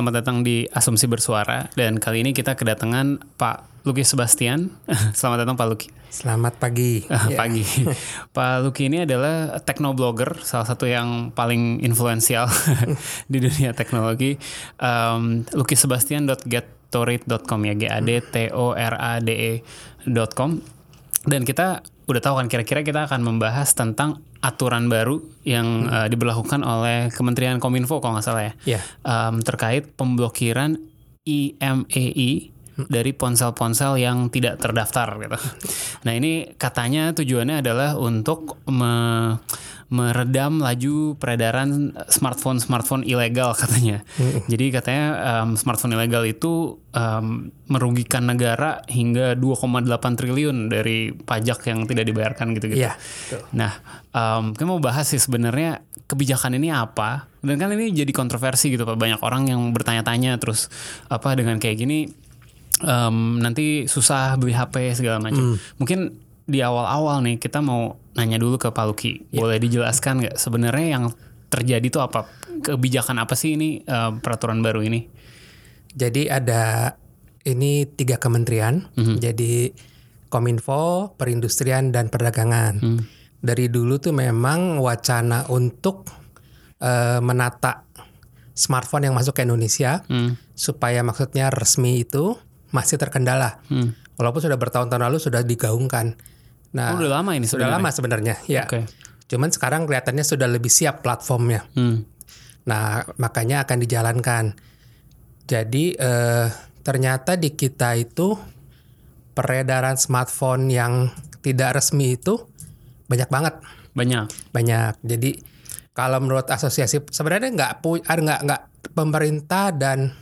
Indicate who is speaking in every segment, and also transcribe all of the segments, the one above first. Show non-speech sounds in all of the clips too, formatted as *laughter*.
Speaker 1: Selamat datang di Asumsi Bersuara dan kali ini kita kedatangan Pak Luki Sebastian. *laughs* Selamat datang Pak Luki.
Speaker 2: Selamat pagi. *laughs*
Speaker 1: Ya. Pagi. *laughs* Pak Luki ini adalah teknoblogger, salah satu yang paling influensial di dunia teknologi. Um, lukisebastian.gettorate.com ya, G A D T O R A D E.com. Dan kita udah tahu kan kira-kira kita akan membahas tentang aturan baru yang hmm. uh, diberlakukan oleh Kementerian Kominfo kalau nggak salah ya,
Speaker 2: yeah.
Speaker 1: um, terkait pemblokiran IMEI. Dari ponsel-ponsel yang tidak terdaftar gitu. Nah ini katanya tujuannya adalah untuk me meredam laju peredaran smartphone smartphone ilegal katanya. Hmm. Jadi katanya um, smartphone ilegal itu um, merugikan negara hingga 2,8 triliun dari pajak yang tidak dibayarkan gitu-gitu.
Speaker 2: Yeah.
Speaker 1: Nah, um, kita mau bahas sih sebenarnya kebijakan ini apa dan kan ini jadi kontroversi gitu pak banyak orang yang bertanya-tanya terus apa dengan kayak gini um, nanti susah beli HP segala macam. Mm. Mungkin di awal-awal nih kita mau nanya dulu ke Pak Luki. Yeah. Boleh dijelaskan nggak sebenarnya yang terjadi itu apa? Kebijakan apa sih ini uh, peraturan baru ini?
Speaker 2: Jadi ada ini tiga kementerian. Mm -hmm. Jadi Kominfo, Perindustrian dan Perdagangan. Mm. Dari dulu tuh memang wacana untuk uh, menata smartphone yang masuk ke Indonesia mm. supaya maksudnya resmi itu masih terkendala. Mm. Walaupun sudah bertahun-tahun lalu sudah digaungkan.
Speaker 1: Nah, oh, udah lama ini
Speaker 2: sudah lama sebenarnya, ya. Okay. Cuman sekarang kelihatannya sudah lebih siap platformnya. Hmm. Nah, makanya akan dijalankan. Jadi eh, ternyata di kita itu peredaran smartphone yang tidak resmi itu banyak banget.
Speaker 1: Banyak.
Speaker 2: Banyak. Jadi kalau menurut asosiasi sebenarnya nggak nggak nggak pemerintah dan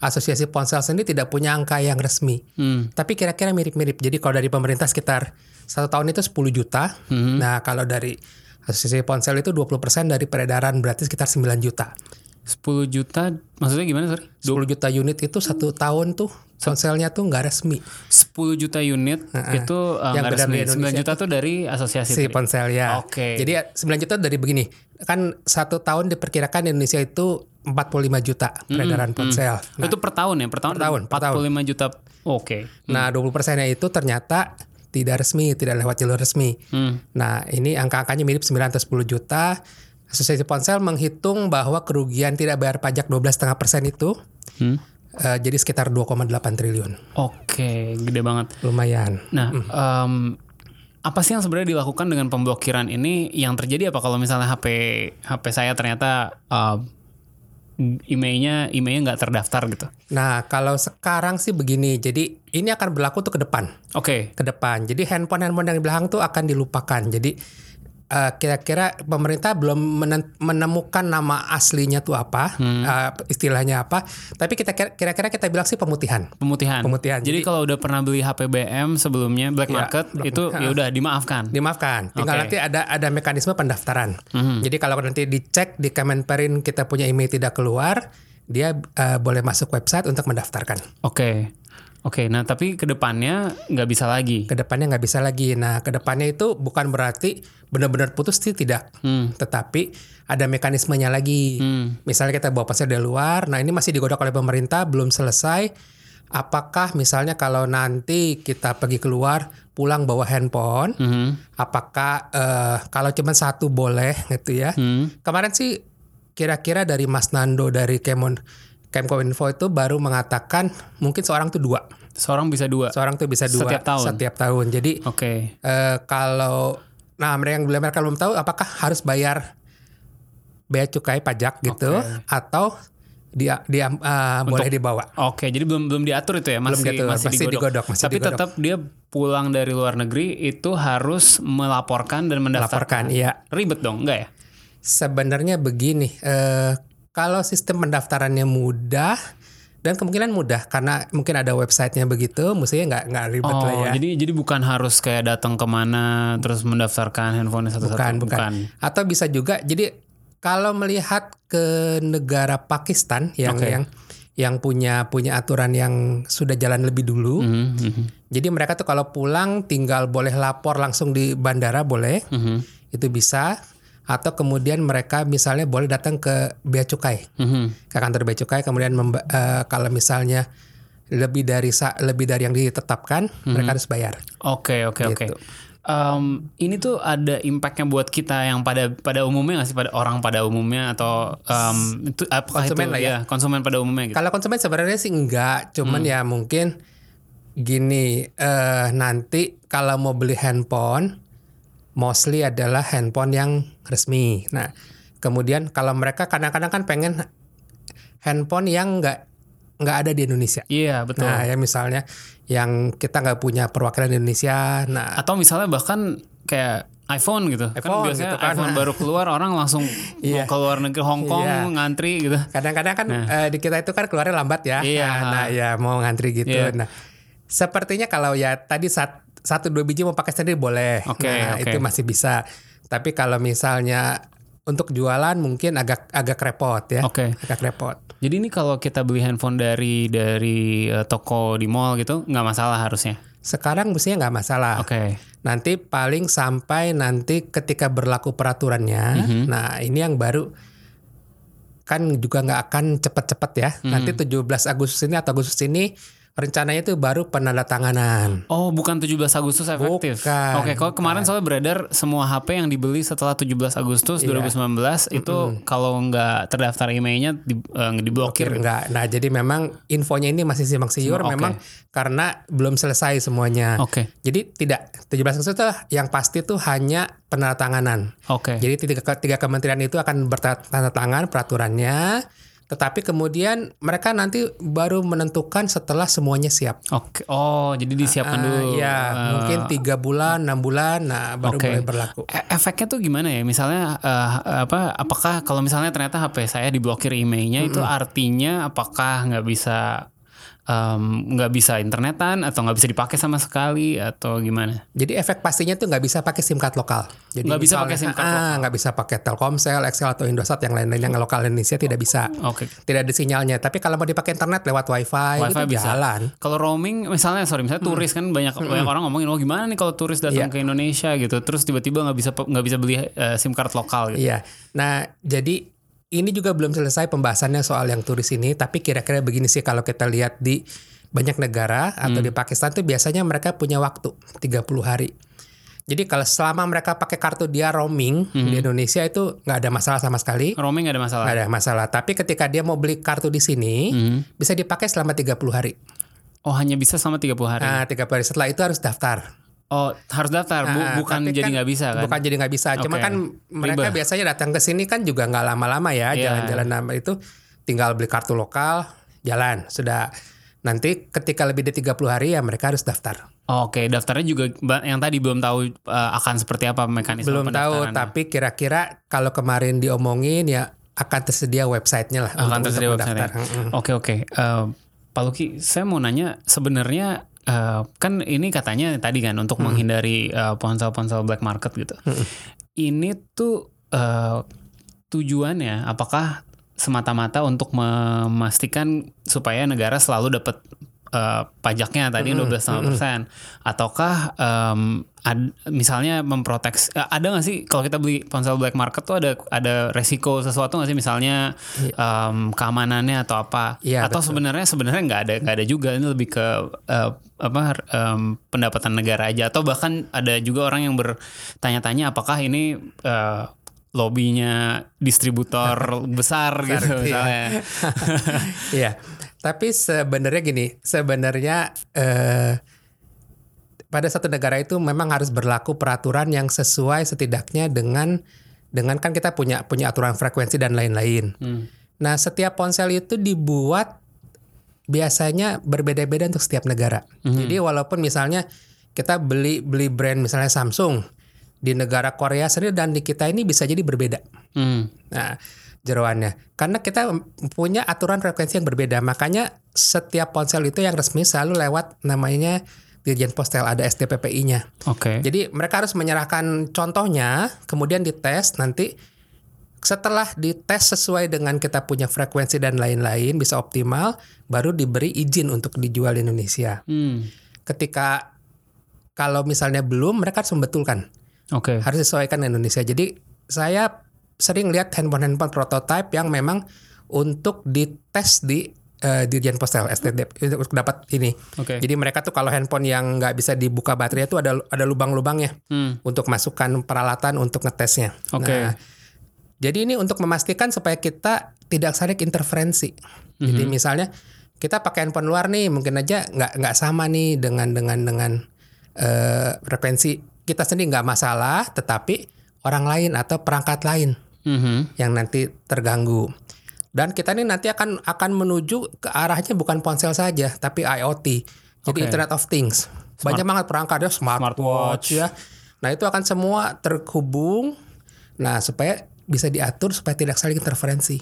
Speaker 2: asosiasi ponsel sendiri tidak punya angka yang resmi. Hmm. Tapi kira-kira mirip-mirip. Jadi kalau dari pemerintah sekitar satu tahun itu 10 juta. Hmm. Nah, kalau dari asosiasi ponsel itu 20% dari peredaran berarti sekitar 9 juta.
Speaker 1: 10 juta maksudnya gimana sorry?
Speaker 2: 10 juta unit itu satu tahun tuh ponselnya tuh nggak resmi.
Speaker 1: 10 juta unit uh -uh. itu uh, yang resmi. 9 juta tuh dari asosiasi
Speaker 2: si ponsel ya.
Speaker 1: Oke.
Speaker 2: Okay. Jadi 9 juta dari begini. Kan satu tahun diperkirakan Indonesia itu 45 juta peredaran mm -hmm. ponsel.
Speaker 1: Nah, itu per tahun ya? Per tahun?
Speaker 2: Per tahun.
Speaker 1: 45 per tahun. juta. Oke. Okay.
Speaker 2: Nah, 20 persennya itu ternyata tidak resmi, tidak lewat jalur resmi. Hmm. Nah, ini angka-angkanya mirip 9 atau 10 juta. Asosiasi Ponsel menghitung bahwa kerugian tidak bayar pajak 12,5 persen itu hmm. uh, jadi sekitar 2,8 triliun.
Speaker 1: Oke, gede banget.
Speaker 2: Lumayan.
Speaker 1: Nah, hmm. um, apa sih yang sebenarnya dilakukan dengan pemblokiran ini? Yang terjadi apa kalau misalnya HP HP saya ternyata uh, emailnya emailnya nggak terdaftar gitu.
Speaker 2: Nah kalau sekarang sih begini, jadi ini akan berlaku tuh ke depan.
Speaker 1: Oke. Okay.
Speaker 2: Ke depan. Jadi handphone handphone yang di belakang tuh akan dilupakan. Jadi uh, kira-kira pemerintah belum menemukan nama aslinya tuh apa, hmm. uh, istilahnya apa. Tapi kita kira-kira kita bilang sih pemutihan.
Speaker 1: Pemutihan.
Speaker 2: Pemutihan.
Speaker 1: Jadi, Jadi kalau udah pernah beli HP BM sebelumnya black iya, market ya, itu ya udah dimaafkan.
Speaker 2: Dimaafkan. Tinggal okay. nanti ada ada mekanisme pendaftaran. Hmm. Jadi kalau nanti dicek di Kemenperin kita punya email tidak keluar, dia uh, boleh masuk website untuk mendaftarkan.
Speaker 1: Oke. Okay. Oke, okay, nah tapi ke depannya nggak bisa lagi.
Speaker 2: Ke depannya nggak bisa lagi. Nah, ke depannya itu bukan berarti benar-benar putus sih tidak, hmm. tetapi ada mekanismenya lagi. Hmm. Misalnya kita bawa pasir dari luar, nah ini masih digodok oleh pemerintah, belum selesai. Apakah misalnya kalau nanti kita pergi keluar pulang bawa handphone, hmm. apakah uh, kalau cuma satu boleh *laughs* gitu ya? Hmm. Kemarin sih kira-kira dari Mas Nando dari Kemon Kemkominfo itu baru mengatakan mungkin seorang tuh dua.
Speaker 1: Seorang bisa dua.
Speaker 2: Seorang tuh bisa dua
Speaker 1: setiap tahun.
Speaker 2: Setiap tahun. Jadi
Speaker 1: oke. Okay.
Speaker 2: Uh, kalau nah mereka yang belum mereka belum tahu apakah harus bayar bea cukai pajak gitu okay. atau dia dia uh, boleh dibawa.
Speaker 1: Oke, okay, jadi belum belum diatur itu ya, masih
Speaker 2: belum diatur,
Speaker 1: masih,
Speaker 2: masih digodok. digodok masih
Speaker 1: Tapi
Speaker 2: digodok.
Speaker 1: tetap dia pulang dari luar negeri itu harus melaporkan dan mendaftarkan.
Speaker 2: Melaporkan, iya.
Speaker 1: Ribet dong, enggak ya?
Speaker 2: Sebenarnya begini, uh, kalau sistem pendaftarannya mudah dan kemungkinan mudah karena mungkin ada websitenya begitu, mestinya nggak nggak ribet
Speaker 1: Oh,
Speaker 2: lah ya.
Speaker 1: jadi jadi bukan harus kayak datang ke mana terus mendaftarkan handphone satu-satu.
Speaker 2: bukan, bukan, Atau bisa juga. Jadi kalau melihat ke negara Pakistan yang
Speaker 1: Oke.
Speaker 2: yang yang punya punya aturan yang sudah jalan lebih dulu.
Speaker 1: Mhm, mhm,
Speaker 2: Jadi mereka tuh kalau pulang tinggal boleh lapor langsung di bandara boleh.
Speaker 1: mhm,
Speaker 2: Itu bisa. Atau kemudian mereka misalnya boleh datang ke bea cukai.
Speaker 1: mhm.
Speaker 2: ke kantor bea cukai kemudian memba- eh, kalau misalnya lebih dari sa- lebih dari yang ditetapkan mereka harus bayar.
Speaker 1: Oke oke oke.
Speaker 2: Gitu.
Speaker 1: Em, ini tuh ada impactnya buat kita yang pada pada umumnya nggak sih pada orang pada umumnya atau em, itu apakah
Speaker 2: Konsumen
Speaker 1: itu
Speaker 2: lah ya.
Speaker 1: konsumen pada umumnya gitu.
Speaker 2: Kalau konsumen sebenarnya sih enggak, cuman ya mungkin gini eh, nanti kalau mau beli handphone mostly adalah handphone yang resmi. Nah, kemudian kalau mereka kadang-kadang kan pengen handphone yang enggak nggak ada di Indonesia.
Speaker 1: Iya betul.
Speaker 2: Nah, ya misalnya yang kita nggak punya perwakilan di Indonesia. Nah,
Speaker 1: atau misalnya bahkan kayak iPhone gitu. kan
Speaker 2: iPhone
Speaker 1: biasanya
Speaker 2: gitu kan.
Speaker 1: iPhone baru keluar orang langsung *laughs* mau ke luar negeri Hong Kong
Speaker 2: Iya.
Speaker 1: ngantri gitu.
Speaker 2: Kadang-kadang kan eh, di kita itu kan keluarnya lambat ya.
Speaker 1: Iya.
Speaker 2: Nah, nah, ya mau ngantri gitu.
Speaker 1: Iya.
Speaker 2: Nah, sepertinya kalau ya tadi sat- satu dua biji mau pakai sendiri boleh.
Speaker 1: Oke,
Speaker 2: nah,
Speaker 1: oke.
Speaker 2: itu masih bisa. Tapi kalau misalnya untuk jualan mungkin agak agak repot ya.
Speaker 1: Oke.
Speaker 2: Agak repot.
Speaker 1: Jadi ini kalau kita beli handphone dari dari eh, toko di mall gitu nggak masalah harusnya.
Speaker 2: Sekarang mestinya nggak masalah.
Speaker 1: Oke.
Speaker 2: Nanti paling sampai nanti ketika berlaku peraturannya.
Speaker 1: Mhm.
Speaker 2: Nah, ini yang baru kan juga nggak akan cepat-cepat ya.
Speaker 1: Mhm.
Speaker 2: Nanti 17 Agustus ini atau Agustus ini rencananya itu baru penandatanganan.
Speaker 1: Oh, bukan 17 Agustus efektif.
Speaker 2: Bukan,
Speaker 1: Oke, kalau kemarin soalnya beredar semua HP yang dibeli setelah 17 Agustus
Speaker 2: Iya.
Speaker 1: 2019 itu kalau nggak terdaftar emailnya di, eh, diblokir.
Speaker 2: Blokir enggak. Nah, jadi memang infonya ini masih simpang siur
Speaker 1: Oke.
Speaker 2: memang karena belum selesai semuanya.
Speaker 1: Oke.
Speaker 2: Jadi tidak 17 Agustus itu yang pasti itu hanya penandatanganan.
Speaker 1: Oke.
Speaker 2: Jadi tiga, tiga kementerian itu akan bertanda tangan peraturannya, tetapi kemudian mereka nanti baru menentukan setelah semuanya siap.
Speaker 1: Oke. Oh, jadi disiapkan
Speaker 2: Ah,
Speaker 1: dulu.
Speaker 2: ya,
Speaker 1: eh,
Speaker 2: mungkin tiga bulan, enam bulan, nah baru
Speaker 1: Oke.
Speaker 2: boleh berlaku.
Speaker 1: E- efeknya tuh gimana ya? Misalnya eh, apa? Apakah kalau misalnya ternyata HP saya diblokir emailnya itu artinya apakah nggak bisa em, nggak bisa internetan atau nggak bisa dipakai sama sekali atau gimana?
Speaker 2: Jadi efek pastinya tuh nggak bisa pakai SIM card lokal. Jadi
Speaker 1: Nggak bisa pakai SIM card
Speaker 2: ah,
Speaker 1: lokal.
Speaker 2: nggak bisa pakai Telkomsel, Excel atau Indosat yang lain-lain yang lokal Indonesia tidak bisa.
Speaker 1: Oke.
Speaker 2: Tidak ada sinyalnya. Tapi kalau mau dipakai internet lewat WiFi,
Speaker 1: Wifi
Speaker 2: itu
Speaker 1: bisa.
Speaker 2: jalan.
Speaker 1: Kalau roaming misalnya sorry misalnya turis kan banyak banyak orang ngomongin oh gimana nih kalau turis datang
Speaker 2: Iya.
Speaker 1: ke Indonesia gitu terus tiba-tiba nggak bisa nggak bisa beli eh, SIM card lokal gitu.
Speaker 2: Iya. Nah, jadi ini juga belum selesai pembahasannya soal yang turis ini, tapi kira-kira begini sih kalau kita lihat di banyak negara atau di Pakistan tuh biasanya mereka punya waktu 30 hari. Jadi kalau selama mereka pakai kartu dia roaming di Indonesia itu nggak ada masalah sama sekali,
Speaker 1: Roaming nggak ada masalah.
Speaker 2: nggak ada masalah. Tapi ketika dia mau beli kartu di sini, bisa dipakai selama 30 hari.
Speaker 1: Oh hanya bisa selama 30 hari.
Speaker 2: Nah, 30 hari setelah itu harus daftar.
Speaker 1: Oh harus daftar bu-
Speaker 2: Nah,
Speaker 1: bukan jadi
Speaker 2: kan
Speaker 1: nggak bisa kan?
Speaker 2: Bukan jadi nggak bisa. Cuma
Speaker 1: Oke.
Speaker 2: kan mereka
Speaker 1: Ribet.
Speaker 2: biasanya datang ke sini kan juga nggak lama-lama ya
Speaker 1: Iya.
Speaker 2: jalan-jalan nama itu tinggal beli kartu lokal, jalan sudah. Nanti ketika lebih dari 30 hari ya mereka harus daftar.
Speaker 1: Oh, Oke daftarnya juga yang tadi belum tahu eh, akan seperti apa mekanisme
Speaker 2: Belum tahu, tapi kira-kira kalau kemarin diomongin ya akan tersedia websitenya lah.
Speaker 1: akan
Speaker 2: untuk-
Speaker 1: tersedia website. Oke oke. Eh, Pak Luki, saya mau nanya sebenarnya eh, kan ini katanya tadi kan untuk menghindari eh, ponsel-ponsel black market gitu. Ini tuh eh, tujuannya apakah semata-mata untuk memastikan supaya negara selalu dapat eh, pajaknya tadi 12,5 persen, ataukah em, ad- misalnya memproteksi eh, ada nggak sih kalau kita beli ponsel black market tuh ada ada resiko sesuatu nggak sih? Misalnya em, keamanannya atau apa?
Speaker 2: Iya,
Speaker 1: atau sebenarnya sebenarnya nggak ada nggak ada juga. Ini lebih ke eh, apa em, pendapatan negara aja. Atau bahkan ada juga orang yang bertanya-tanya apakah ini eh, lobbynya distributor *laughs* besar gitu
Speaker 2: iya.
Speaker 1: misalnya *laughs*
Speaker 2: Iya. Tapi sebenarnya gini, sebenarnya eh, pada satu negara itu memang harus berlaku peraturan yang sesuai setidaknya dengan dengan kan kita punya punya aturan frekuensi dan lain-lain.
Speaker 1: Hmm.
Speaker 2: Nah, setiap ponsel itu dibuat biasanya berbeda-beda untuk setiap negara. Jadi walaupun misalnya kita beli beli brand misalnya Samsung di negara Korea sendiri dan di kita ini bisa jadi berbeda.
Speaker 1: Hmm.
Speaker 2: Nah, jeroannya. Karena kita punya aturan frekuensi yang berbeda. Makanya setiap ponsel itu yang resmi selalu lewat namanya Dirjen Postel ada STPPI-nya.
Speaker 1: Oke.
Speaker 2: Jadi mereka harus menyerahkan contohnya, kemudian dites nanti setelah dites sesuai dengan kita punya frekuensi dan lain-lain bisa optimal, baru diberi izin untuk dijual di Indonesia.
Speaker 1: Hmm.
Speaker 2: Ketika kalau misalnya belum, mereka harus membetulkan,
Speaker 1: Oke.
Speaker 2: harus disesuaikan dengan Indonesia. Jadi saya sering lihat handphone-handphone prototype yang memang untuk dites di eh, Dirjen Postel STD untuk dapat ini.
Speaker 1: Oke.
Speaker 2: Jadi mereka tuh kalau handphone yang nggak bisa dibuka baterai itu ada ada lubang-lubangnya
Speaker 1: Hmm.
Speaker 2: untuk masukkan peralatan untuk ngetesnya.
Speaker 1: Oke.
Speaker 2: Nah, jadi ini untuk memastikan supaya kita tidak saling interferensi. Jadi
Speaker 1: Mhm.
Speaker 2: misalnya kita pakai handphone luar nih, mungkin aja nggak nggak sama nih dengan dengan dengan eh, frekuensi kita sendiri nggak masalah, tetapi orang lain atau perangkat lain
Speaker 1: Mhm.
Speaker 2: yang nanti terganggu. Dan kita ini nanti akan akan menuju ke arahnya bukan ponsel saja, tapi IoT. Jadi
Speaker 1: Oke.
Speaker 2: Internet of Things. Banyak banget perangkatnya smartwatch
Speaker 1: Smartwatch.
Speaker 2: ya. Nah, itu akan semua terhubung. Nah, supaya bisa diatur supaya tidak saling interferensi.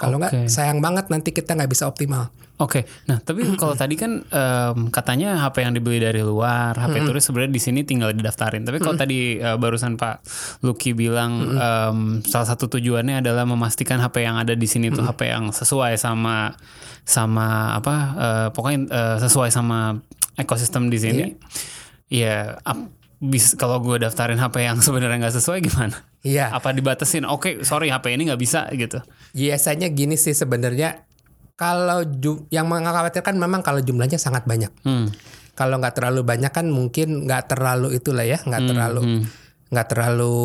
Speaker 2: Kalau nggak
Speaker 1: Oke.
Speaker 2: sayang banget nanti kita nggak bisa optimal.
Speaker 1: Oke, nah tapi *clears throat* kalau tadi kan em, katanya HP yang dibeli dari luar, HP turis sebenarnya di sini tinggal didaftarin. Tapi kalau tadi eh, barusan Pak Lucky bilang em, salah satu tujuannya adalah memastikan HP yang ada di sini tuh HP yang sesuai sama sama apa eh, pokoknya eh, sesuai sama ekosistem di sini. Iya, ap- bis kalau gue daftarin HP yang *laughs* sebenarnya nggak sesuai gimana?
Speaker 2: Iya.
Speaker 1: Apa dibatasin? Oke, sorry HP ini nggak bisa gitu.
Speaker 2: Biasanya gini sih sebenarnya kalau yang mengkhawatirkan memang kalau jumlahnya sangat banyak.
Speaker 1: Hmm.
Speaker 2: Kalau nggak terlalu banyak kan mungkin nggak terlalu itulah ya, nggak terlalu
Speaker 1: hmm.
Speaker 2: nggak terlalu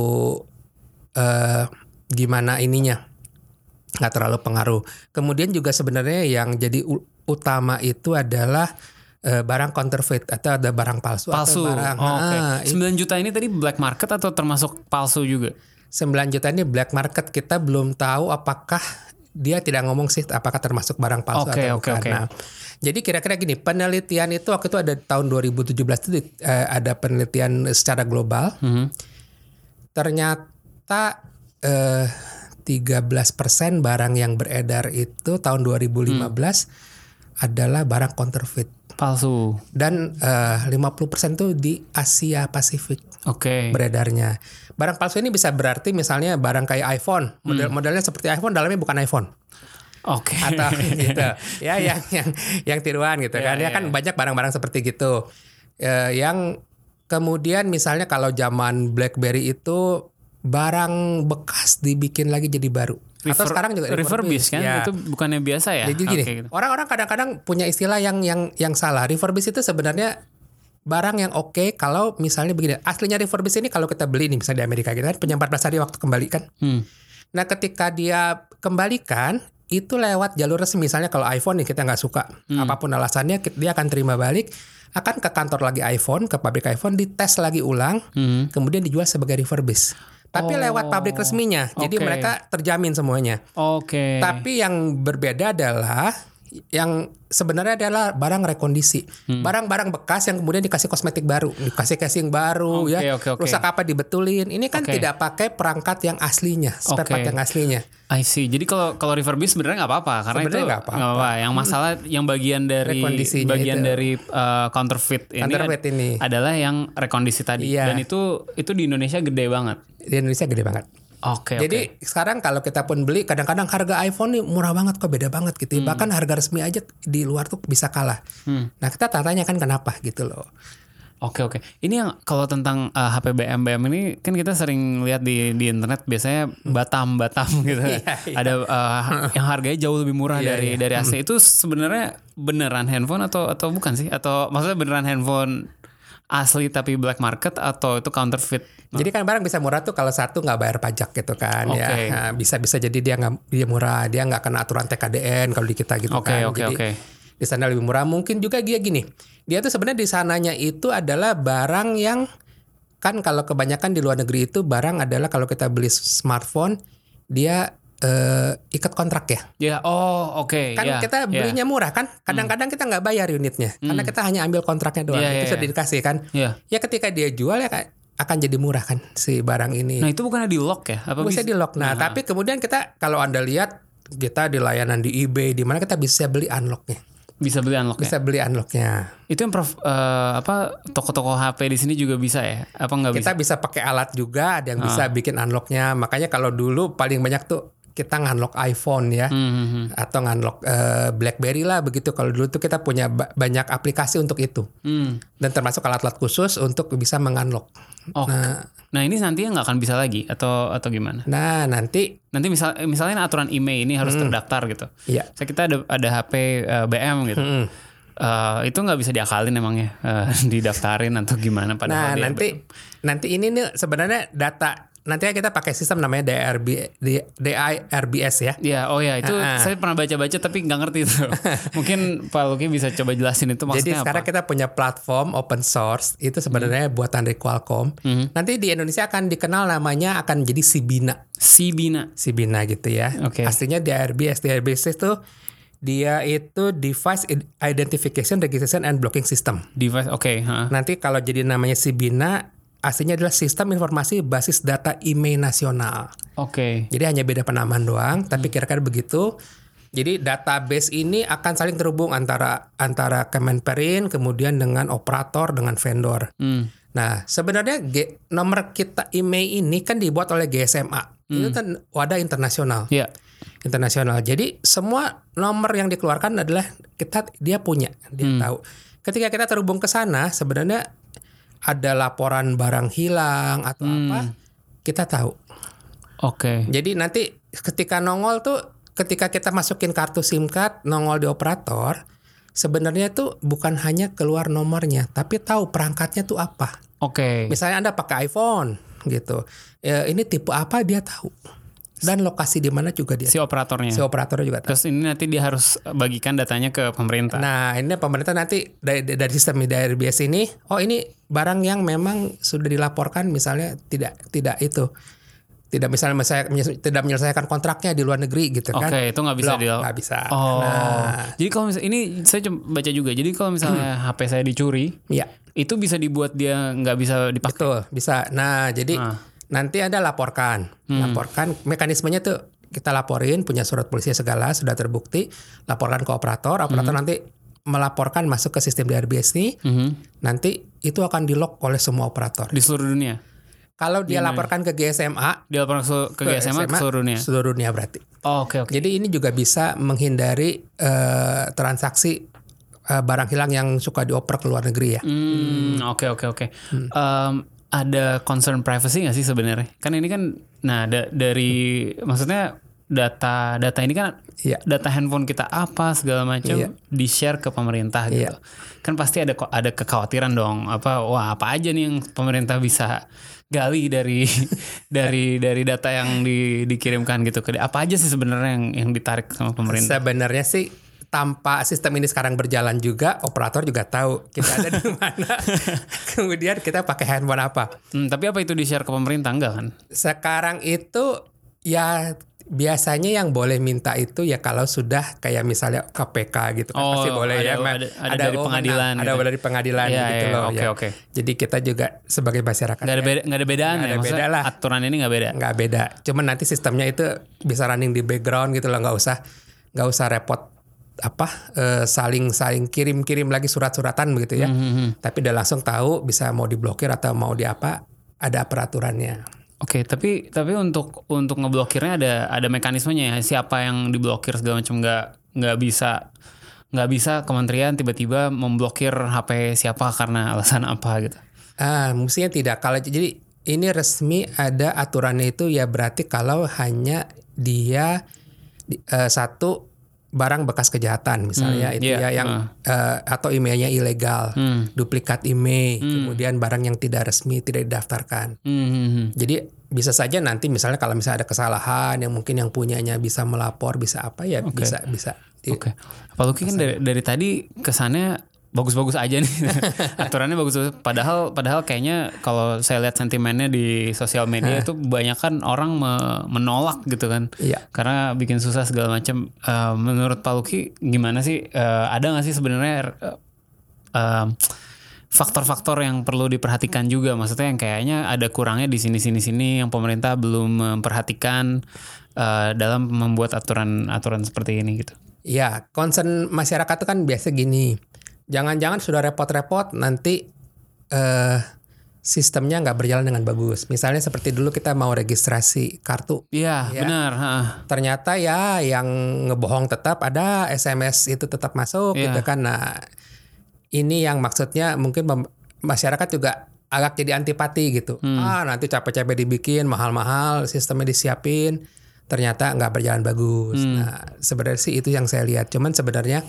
Speaker 2: eh gimana ininya, nggak terlalu pengaruh. Kemudian juga sebenarnya yang jadi utama itu adalah eh, barang counterfeit atau ada barang palsu,
Speaker 1: Palsu.
Speaker 2: atau barang
Speaker 1: Oh, Oke.
Speaker 2: Ah,
Speaker 1: 9 juta ini tadi black market atau termasuk palsu juga?
Speaker 2: 9 juta ini black market kita belum tahu apakah dia tidak ngomong sih apakah termasuk barang palsu
Speaker 1: Oke,
Speaker 2: atau
Speaker 1: oke,
Speaker 2: bukan.
Speaker 1: oke.
Speaker 2: Nah, jadi kira-kira gini, penelitian itu waktu itu ada tahun 2017 itu eh, ada penelitian secara global.
Speaker 1: Mhm.
Speaker 2: Ternyata eh 13% barang yang beredar itu tahun 2015 adalah barang counterfeit
Speaker 1: Palsu.
Speaker 2: dan eh 50% tuh di Asia Pasifik
Speaker 1: Oke.
Speaker 2: beredarnya. Barang palsu ini bisa berarti misalnya barang kayak iPhone, model modelnya seperti iPhone, dalamnya bukan iPhone
Speaker 1: Oke.
Speaker 2: atau *laughs* gitu. Ya yang yang yang tiruan gitu
Speaker 1: Ya,
Speaker 2: kan. Ya
Speaker 1: ya,
Speaker 2: kan
Speaker 1: ya.
Speaker 2: banyak barang-barang seperti gitu. Eh, yang kemudian misalnya kalau zaman BlackBerry itu barang bekas dibikin lagi jadi baru. Atau
Speaker 1: Refer-
Speaker 2: sekarang juga
Speaker 1: refurbish kan?
Speaker 2: Ya.
Speaker 1: Itu bukannya biasa ya?
Speaker 2: Jadi gini,
Speaker 1: gitu.
Speaker 2: orang-orang kadang-kadang punya istilah yang yang yang salah. Refurbish itu sebenarnya barang yang oke kalau misalnya begini. Aslinya refurbish ini kalau kita beli nih misalnya di Amerika gitu kan punya 14 hari waktu kembali kan.
Speaker 1: Hmm.
Speaker 2: Nah, ketika dia kembalikan itu lewat jalur resmi misalnya kalau iPhone nih kita nggak suka apa pun alasannya dia akan terima balik akan ke kantor lagi iPhone ke pabrik iPhone dites lagi ulang
Speaker 1: Hmm.
Speaker 2: kemudian dijual sebagai refurbish tapi
Speaker 1: Oh,
Speaker 2: lewat pabrik resminya jadi
Speaker 1: oke.
Speaker 2: mereka terjamin semuanya
Speaker 1: Oke.
Speaker 2: tapi yang berbeda adalah yang sebenarnya adalah barang rekondisi.
Speaker 1: Hmm.
Speaker 2: Barang-barang bekas yang kemudian dikasih kosmetik baru, dikasih casing baru
Speaker 1: Oke,
Speaker 2: ya.
Speaker 1: oke, oke.
Speaker 2: Rusak apa dibetulin. Ini kan
Speaker 1: Oke.
Speaker 2: tidak pakai perangkat yang aslinya, spare
Speaker 1: Oke.
Speaker 2: part yang aslinya.
Speaker 1: I see. Jadi kalau kalau refurbish sebenarnya nggak apa-apa karena
Speaker 2: Sebenarnya
Speaker 1: itu
Speaker 2: nggak apa-apa.
Speaker 1: Yang masalah yang bagian dari bagian
Speaker 2: itu.
Speaker 1: dari uh, counterfeit ini,
Speaker 2: Counterfeit
Speaker 1: ad-
Speaker 2: ini.
Speaker 1: adalah yang rekondisi tadi.
Speaker 2: Iya.
Speaker 1: Dan itu itu di Indonesia gede banget.
Speaker 2: Di Indonesia gede banget.
Speaker 1: Oke.
Speaker 2: Jadi sekarang kalau kita pun beli, kadang-kadang harga iPhone nih murah banget kok beda banget gitu.
Speaker 1: Hmm.
Speaker 2: Bahkan harga resmi aja di luar tuh bisa kalah. Nah kita tanya kan kenapa gitu loh.
Speaker 1: Oke oke. Ini yang kalau tentang uh, HP BM BM ini kan kita sering lihat di di internet biasanya Batam Batam *laughs* gitu.
Speaker 2: Iya, iya.
Speaker 1: Ada uh, yang harganya jauh lebih murah
Speaker 2: Iya,
Speaker 1: dari
Speaker 2: iya.
Speaker 1: dari AC itu sebenarnya beneran handphone atau atau bukan sih? Atau maksudnya beneran handphone asli tapi black market atau itu counterfeit?
Speaker 2: Jadi kan barang bisa murah tuh kalau satu nggak bayar pajak gitu kan
Speaker 1: Oke.
Speaker 2: ya. Nah, bisa bisa jadi dia nggak dia murah, dia nggak kena aturan TKDN kalau di kita gitu
Speaker 1: Oke
Speaker 2: kan.
Speaker 1: oke
Speaker 2: Jadi
Speaker 1: oke.
Speaker 2: di sana lebih murah. Mungkin juga dia gini. Dia tuh sebenarnya di sananya itu adalah barang yang kan kalau kebanyakan di luar negeri itu barang adalah kalau kita beli smartphone dia eh, ikat kontrak ya.
Speaker 1: Ya, oh oke.
Speaker 2: Kan
Speaker 1: ya,
Speaker 2: kita
Speaker 1: ya.
Speaker 2: belinya murah kan. Kadang-kadang kita nggak bayar unitnya karena kita hanya ambil kontraknya doang.
Speaker 1: Iya,
Speaker 2: itu
Speaker 1: iya,
Speaker 2: sudah dikasih kan.
Speaker 1: Ya.
Speaker 2: Ya ketika dia jual ya akan jadi murah kan si barang ini.
Speaker 1: Nah itu bukannya di lock ya? Apa
Speaker 2: bisa di lock. Nah, tapi kemudian kita kalau anda lihat kita di layanan di eBay di mana kita bisa beli unlocknya.
Speaker 1: Bisa beli unlock
Speaker 2: Bisa beli unlocknya.
Speaker 1: Itu yang prof, eh, apa toko-toko HP di sini juga bisa ya? Apa nggak bisa?
Speaker 2: Kita bisa pakai alat juga, ada yang bisa bikin unlocknya. Makanya kalau dulu paling banyak tuh kita ngunlock iPhone ya,
Speaker 1: Hmm, hmm, hmm.
Speaker 2: atau ngunlock eh, BlackBerry lah begitu. Kalau dulu tuh kita punya ba- banyak aplikasi untuk itu,
Speaker 1: Hmm.
Speaker 2: dan termasuk alat-alat khusus untuk bisa mengunlock.
Speaker 1: Oh.
Speaker 2: Nah,
Speaker 1: Nah ini nantinya nggak akan bisa lagi atau atau gimana?
Speaker 2: nah nanti
Speaker 1: Nanti misal misalnya aturan email ini harus terdaftar gitu.
Speaker 2: ya,
Speaker 1: Saya kita ada ada HP eh, BM gitu.
Speaker 2: Mm.
Speaker 1: Eh, itu nggak bisa diakalin emangnya eh, *laughs* didaftarin atau gimana
Speaker 2: nah
Speaker 1: padahal dia-
Speaker 2: nanti nanti ini nih sebenarnya data nanti kita pakai sistem namanya DRB, D- DIRBS ya.
Speaker 1: Ya, oh ya itu
Speaker 2: Ah, ah.
Speaker 1: saya pernah baca-baca tapi nggak ngerti itu. *laughs* Mungkin Pak Luki bisa coba jelasin itu
Speaker 2: Jadi
Speaker 1: maksudnya
Speaker 2: sekarang
Speaker 1: apa?
Speaker 2: kita punya platform open source itu sebenarnya buatan dari Qualcomm.
Speaker 1: Mhm.
Speaker 2: Nanti di Indonesia akan dikenal namanya akan jadi Sibina.
Speaker 1: Sibina.
Speaker 2: Sibina gitu ya.
Speaker 1: Oke.
Speaker 2: Aslinya DRBS. DRBS itu dia itu Device Identification Registration and Blocking System.
Speaker 1: Device, oke. ha.
Speaker 2: Nanti kalau jadi namanya Sibina, aslinya adalah Sistem Informasi Basis Data IMEI Nasional.
Speaker 1: Oke.
Speaker 2: Jadi hanya beda penamaan doang, tapi kira-kira begitu. Jadi database ini akan saling terhubung antara antara Kemenperin kemudian dengan operator dengan vendor.
Speaker 1: Hmm.
Speaker 2: Nah, sebenarnya G- nomor kita IMEI ini kan dibuat oleh GSMA. Itu kan wadah internasional.
Speaker 1: Ya.
Speaker 2: Internasional. Jadi semua nomor yang dikeluarkan adalah kita dia punya, dia tahu. Ketika kita terhubung ke sana, sebenarnya ada laporan barang hilang atau apa, kita tahu.
Speaker 1: Oke.
Speaker 2: Jadi nanti ketika nongol tuh ketika kita masukin kartu SIM card nongol di operator, sebenarnya tuh bukan hanya keluar nomornya, tapi tahu perangkatnya tuh apa.
Speaker 1: Oke.
Speaker 2: Misalnya Anda pakai iPhone gitu. Ya, ini tipe apa dia tahu. Dan lokasi di mana juga dia.
Speaker 1: Si operatornya.
Speaker 2: Si operator juga tahu.
Speaker 1: Terus ini nanti dia harus bagikan datanya ke pemerintah.
Speaker 2: Nah, ini pemerintah nanti dari, dari sistem dari RBS ini, oh ini barang yang memang sudah dilaporkan misalnya tidak tidak itu tidak misalnya saya tidak menyelesaikan kontraknya di luar negeri gitu kan.
Speaker 1: Oke, itu nggak bisa
Speaker 2: Blok,
Speaker 1: di
Speaker 2: nggak bisa.
Speaker 1: Oh.
Speaker 2: Nah,
Speaker 1: Jadi kalau misalnya ini saya coba baca juga. Jadi kalau misalnya HP saya dicuri,
Speaker 2: iya,
Speaker 1: itu bisa dibuat dia nggak bisa dipakai.
Speaker 2: betul, bisa. Nah, jadi
Speaker 1: Ah.
Speaker 2: Nanti Anda laporkan.
Speaker 1: Hmm.
Speaker 2: Laporkan mekanismenya tuh kita laporin punya surat polisi segala sudah terbukti, laporkan ke operator, operator
Speaker 1: Hmm.
Speaker 2: nanti melaporkan masuk ke sistem DRBS ini,
Speaker 1: Mhm.
Speaker 2: nanti itu akan di lock oleh semua operator.
Speaker 1: Di seluruh dunia.
Speaker 2: Kalau dia laporkan ke GSMA,
Speaker 1: Dia laporan ke, ke GSMA ke seluruh dunia.
Speaker 2: seluruh dunia berarti.
Speaker 1: Oh, Oke oke.
Speaker 2: Jadi ini juga bisa menghindari eh, transaksi eh, barang hilang yang suka dioper ke luar negeri ya.
Speaker 1: Hmm, oke oke oke. Em, ada concern privacy nggak sih sebenarnya? Kan ini kan, nah da- dari maksudnya data data ini kan
Speaker 2: Iya.
Speaker 1: data handphone kita apa segala macam
Speaker 2: Iya.
Speaker 1: di share ke pemerintah gitu.
Speaker 2: Iya.
Speaker 1: Kan pasti ada ada kekhawatiran dong. Apa wah apa aja nih yang pemerintah bisa gali dari *laughs* dari dari data yang di- dikirimkan gitu ke apa aja sih sebenarnya yang yang ditarik sama pemerintah?
Speaker 2: Sebenarnya sih tanpa sistem ini sekarang berjalan juga, operator juga tahu kita ada di *laughs* mana. Kemudian kita pakai handphone apa.
Speaker 1: Hmm, tapi apa itu di share ke pemerintah enggak kan?
Speaker 2: Sekarang itu ya biasanya yang boleh minta itu ya kalau sudah kayak misalnya KPK gitu kan
Speaker 1: Oh,
Speaker 2: pasti boleh
Speaker 1: ada-
Speaker 2: ya Ma-
Speaker 1: ada- ada dari
Speaker 2: wewenang,
Speaker 1: pengadilan
Speaker 2: ada
Speaker 1: gitu.
Speaker 2: dari pengadilan
Speaker 1: Iya,
Speaker 2: gitu
Speaker 1: iya,
Speaker 2: loh
Speaker 1: oke,
Speaker 2: ya.
Speaker 1: oke.
Speaker 2: Jadi kita juga sebagai masyarakat
Speaker 1: Nggak ada beda nggak ada bedaan
Speaker 2: Nggak
Speaker 1: ya?
Speaker 2: ada
Speaker 1: Maksudnya
Speaker 2: beda lah.
Speaker 1: aturan ini nggak beda.
Speaker 2: nggak beda. Cuman nanti sistemnya itu bisa running di background gitu loh, nggak usah nggak usah repot apa eh, saling saling kirim kirim lagi surat-suratan begitu ya.
Speaker 1: Mhm.
Speaker 2: Tapi udah langsung tahu bisa mau diblokir atau mau di apa ada peraturannya.
Speaker 1: Oke, tapi tapi untuk untuk ngeblokirnya ada ada mekanismenya ya. Siapa yang diblokir segala macam nggak nggak bisa nggak bisa kementerian tiba-tiba memblokir HP siapa karena alasan apa gitu.
Speaker 2: Ah, mestinya tidak. Kalau jadi ini resmi ada aturannya itu ya berarti kalau hanya dia di- eh, satu barang bekas kejahatan misalnya
Speaker 1: Hmm,
Speaker 2: itu
Speaker 1: iya,
Speaker 2: ya yang eh, atau emailnya ilegal,
Speaker 1: Hmm.
Speaker 2: duplikat email, kemudian barang yang tidak resmi tidak didaftarkan.
Speaker 1: Hmm, hmm, hmm.
Speaker 2: Jadi bisa saja nanti misalnya kalau misalnya ada kesalahan yang mungkin yang punyanya bisa melapor bisa apa ya bisa bisa. di-
Speaker 1: Oke. Pak Luki kan dari dari tadi kesannya bagus-bagus aja nih *laughs* aturannya bagus padahal padahal kayaknya kalau saya lihat sentimennya di sosial media itu banyak kan orang me- menolak gitu kan
Speaker 2: Iya.
Speaker 1: karena bikin susah segala macam Eh, menurut Pak Luki gimana sih Eh, ada nggak sih sebenarnya em, faktor-faktor yang perlu diperhatikan juga. Maksudnya yang kayaknya ada kurangnya di sini sini sini yang pemerintah belum memperhatikan uh, dalam membuat aturan-aturan seperti ini gitu.
Speaker 2: Ya, concern masyarakat itu kan biasa gini. Jangan-jangan sudah repot-repot nanti uh, sistemnya nggak berjalan dengan bagus. Misalnya seperti dulu kita mau registrasi kartu.
Speaker 1: Iya, ya. benar.
Speaker 2: Ternyata ya yang ngebohong tetap ada SMS itu tetap masuk ya. gitu kan. Nah, ini yang maksudnya mungkin masyarakat juga agak jadi antipati gitu. Hmm. Ah, nanti capek-capek dibikin mahal-mahal, sistemnya disiapin, ternyata nggak berjalan bagus. Hmm. Nah, sebenarnya sih itu yang saya lihat. Cuman sebenarnya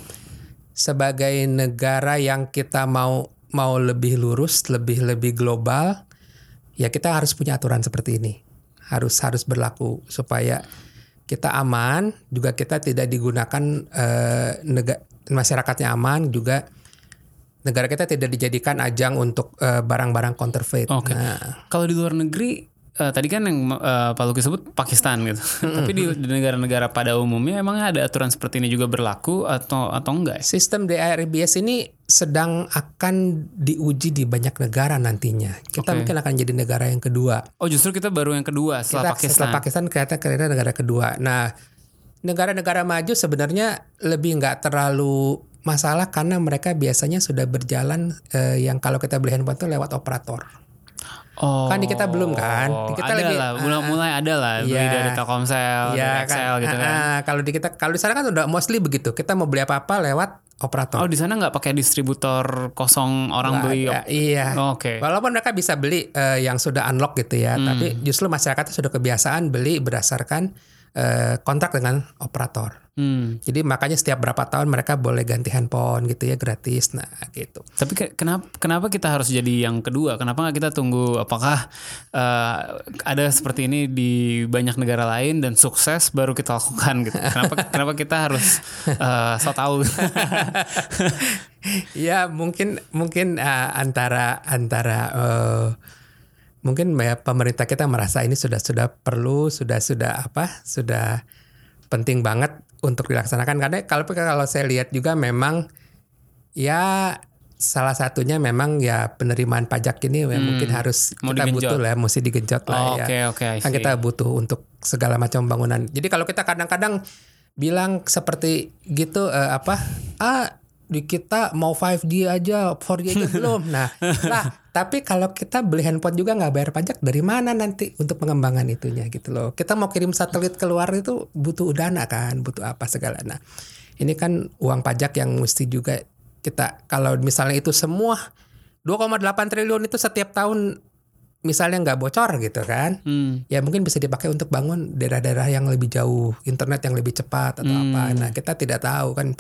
Speaker 2: sebagai negara yang kita mau mau lebih lurus, lebih lebih global, ya kita harus punya aturan seperti ini. Harus harus berlaku supaya kita aman, juga kita tidak digunakan eh, negara masyarakatnya aman, juga negara kita tidak dijadikan ajang untuk eh, barang-barang uh, counterfeit.
Speaker 1: Oke. Okay. Nah, kalau di luar negeri uh, tadi kan yang uh, Pak Luki sebut Pakistan gitu. Tapi di, negara-negara pada umumnya emang ada aturan seperti ini juga berlaku atau atau enggak?
Speaker 2: Sistem DIRBS ini sedang akan diuji di banyak negara nantinya. Kita okay. mungkin akan jadi negara yang kedua.
Speaker 1: Oh, justru kita baru yang kedua setelah kita, Pakistan.
Speaker 2: Setelah Pakistan kita kira negara kedua. Nah, negara-negara maju sebenarnya lebih nggak terlalu masalah karena mereka biasanya sudah berjalan eh, yang kalau kita beli handphone itu lewat operator. Oh, kan di kita belum kan?
Speaker 1: Di kita
Speaker 2: ada
Speaker 1: lebih lah, mulai mulai ada lah beli iya, dari Telkomsel, iya, dari Excel kan, gitu kan. Uh,
Speaker 2: kalau di kita kalau di sana kan udah mostly begitu. Kita mau beli apa-apa lewat operator.
Speaker 1: Oh, di sana nggak pakai distributor kosong orang beli.
Speaker 2: Ada, iya.
Speaker 1: Oh, Oke. Okay.
Speaker 2: Walaupun mereka bisa beli uh, yang sudah unlock gitu ya, hmm. tapi justru masyarakat sudah kebiasaan beli berdasarkan uh, kontrak dengan operator. Hmm. Jadi makanya setiap berapa tahun mereka boleh ganti handphone gitu ya gratis, nah gitu.
Speaker 1: Tapi ke, kenapa kenapa kita harus jadi yang kedua? Kenapa nggak kita tunggu? Apakah uh, ada seperti ini di banyak negara lain dan sukses baru kita lakukan gitu? Kenapa *laughs* kenapa kita harus uh, so tahu? *laughs*
Speaker 2: ya mungkin mungkin uh, antara antara uh, mungkin ya pemerintah kita merasa ini sudah sudah perlu sudah sudah apa sudah penting banget untuk dilaksanakan karena kalau kalau saya lihat juga memang ya salah satunya memang ya penerimaan pajak ini ya hmm, mungkin harus kita digenjot. butuh lah mesti digenjot lah oh, ya.
Speaker 1: Okay, okay,
Speaker 2: kan kita butuh untuk segala macam bangunan. Jadi kalau kita kadang-kadang bilang seperti gitu uh, apa ah di kita mau 5G aja, 4G aja *laughs* belum. Nah, lah, tapi kalau kita beli handphone juga nggak bayar pajak, dari mana nanti untuk pengembangan itunya gitu loh. Kita mau kirim satelit keluar itu butuh dana kan, butuh apa segala. Nah, ini kan uang pajak yang mesti juga kita kalau misalnya itu semua 2,8 triliun itu setiap tahun misalnya nggak bocor gitu kan, hmm. ya mungkin bisa dipakai untuk bangun daerah-daerah yang lebih jauh, internet yang lebih cepat atau hmm. apa. Nah kita tidak tahu kan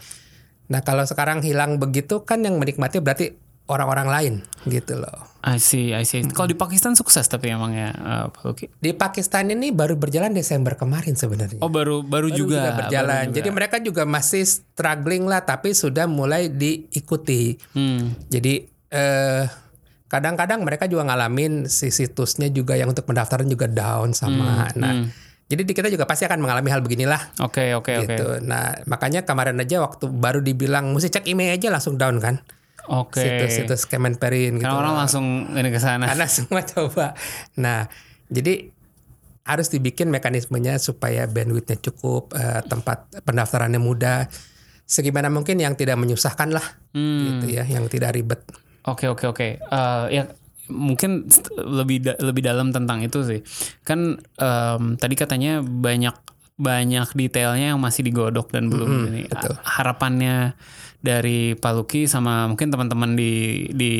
Speaker 2: Nah kalau sekarang hilang begitu kan yang menikmati berarti orang-orang lain gitu loh.
Speaker 1: I see, I see. Hmm. Kalau di Pakistan sukses tapi emangnya uh, Pak Luki?
Speaker 2: Di Pakistan ini baru berjalan Desember kemarin sebenarnya.
Speaker 1: Oh baru baru, baru juga, juga
Speaker 2: berjalan. Baru juga. Jadi mereka juga masih struggling lah tapi sudah mulai diikuti. Hmm. Jadi eh, kadang-kadang mereka juga ngalamin si situsnya juga yang untuk pendaftaran juga down sama. Hmm. Nah. Hmm jadi di kita juga pasti akan mengalami hal beginilah.
Speaker 1: Oke, okay, oke, okay, gitu.
Speaker 2: oke. Okay. Nah, makanya kemarin aja waktu baru dibilang mesti cek email aja langsung down kan.
Speaker 1: Oke. Okay.
Speaker 2: Situs-situs Kemenperin gitu.
Speaker 1: Karena orang langsung ini ke sana.
Speaker 2: Karena *laughs* semua coba. Nah, jadi harus dibikin mekanismenya supaya bandwidthnya cukup, uh, tempat pendaftarannya mudah, segimana mungkin yang tidak menyusahkan lah, hmm. gitu ya, yang tidak ribet.
Speaker 1: Oke, okay, oke, okay, oke. Okay. Uh, ya mungkin lebih da lebih dalam tentang itu sih kan um, tadi katanya banyak banyak detailnya yang masih digodok dan belum mm -hmm, ini betul. harapannya dari Pak Luki sama mungkin teman-teman di di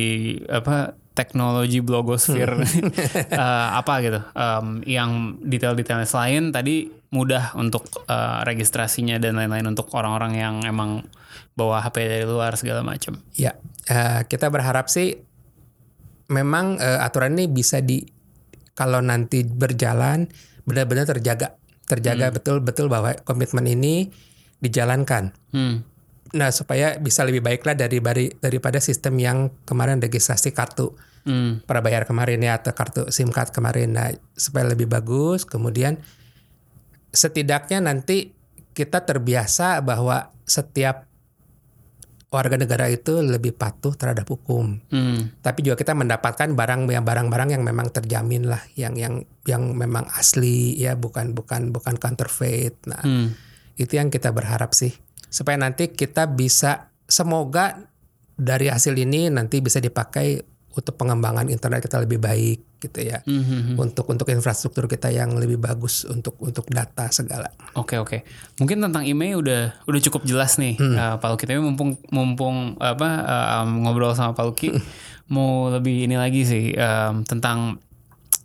Speaker 1: apa teknologi blogosfer uh, *laughs* apa gitu um, yang detail-detailnya selain tadi mudah untuk uh, registrasinya dan lain-lain untuk orang-orang yang emang bawa HP dari luar segala macam.
Speaker 2: Ya, uh, kita berharap sih memang uh, aturan ini bisa di kalau nanti berjalan benar-benar terjaga terjaga betul-betul hmm. bahwa komitmen ini dijalankan. Hmm. Nah supaya bisa lebih baiklah dari, dari daripada sistem yang kemarin registrasi kartu hmm. prabayar kemarin ya atau kartu SIM card kemarin. Nah supaya lebih bagus, kemudian setidaknya nanti kita terbiasa bahwa setiap warga negara itu lebih patuh terhadap hukum.
Speaker 1: Hmm.
Speaker 2: Tapi juga kita mendapatkan barang yang barang-barang yang memang terjamin lah, yang yang yang memang asli ya, bukan bukan bukan counterfeit. Nah,
Speaker 1: Hmm.
Speaker 2: itu yang kita berharap sih supaya nanti kita bisa semoga dari hasil ini nanti bisa dipakai untuk pengembangan internet kita lebih baik gitu ya.
Speaker 1: Hmm, hmm, hmm.
Speaker 2: Untuk untuk infrastruktur kita yang lebih bagus untuk untuk data segala.
Speaker 1: Oke oke. Mungkin tentang email udah udah cukup jelas nih.
Speaker 2: Hmm.
Speaker 1: Eh, Pak Luki tapi mumpung mumpung apa eh, um, ngobrol sama Pak Luki
Speaker 2: Hmm.
Speaker 1: mau lebih ini lagi sih em, tentang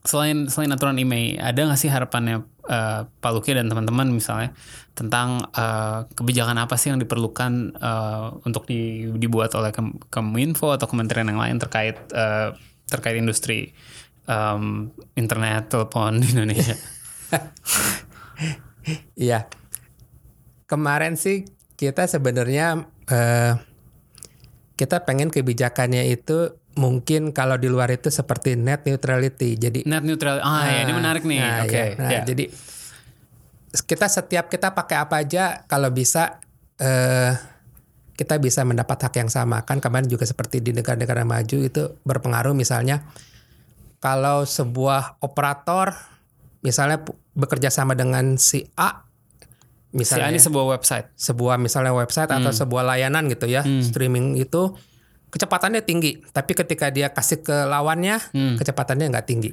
Speaker 1: selain selain aturan email ada nggak sih harapannya eh, Pak Luki dan teman-teman misalnya tentang eh, kebijakan apa sih yang diperlukan eh, untuk di- dibuat oleh Keminfo atau kementerian yang lain terkait eh, terkait industri em, internet telepon di Indonesia. *laughs*
Speaker 2: Iya. Kemarin sih kita sebenarnya eh, kita pengen kebijakannya itu mungkin kalau di luar itu seperti net neutrality. Jadi
Speaker 1: Net neutral. Ah ya ini menarik nih.
Speaker 2: Nah,
Speaker 1: Oke.
Speaker 2: ya. Nah,
Speaker 1: ya.
Speaker 2: jadi kita setiap kita pakai apa aja kalau bisa eh kita bisa mendapat hak yang sama kan kemarin juga seperti di negara-negara maju itu berpengaruh misalnya kalau sebuah operator misalnya bekerja sama dengan si A
Speaker 1: Si
Speaker 2: misalnya
Speaker 1: ini sebuah website.
Speaker 2: sebuah misalnya website atau
Speaker 1: Hmm.
Speaker 2: sebuah layanan gitu ya streaming itu kecepatannya tinggi tapi ketika dia kasih ke lawannya
Speaker 1: Hmm.
Speaker 2: kecepatannya nggak tinggi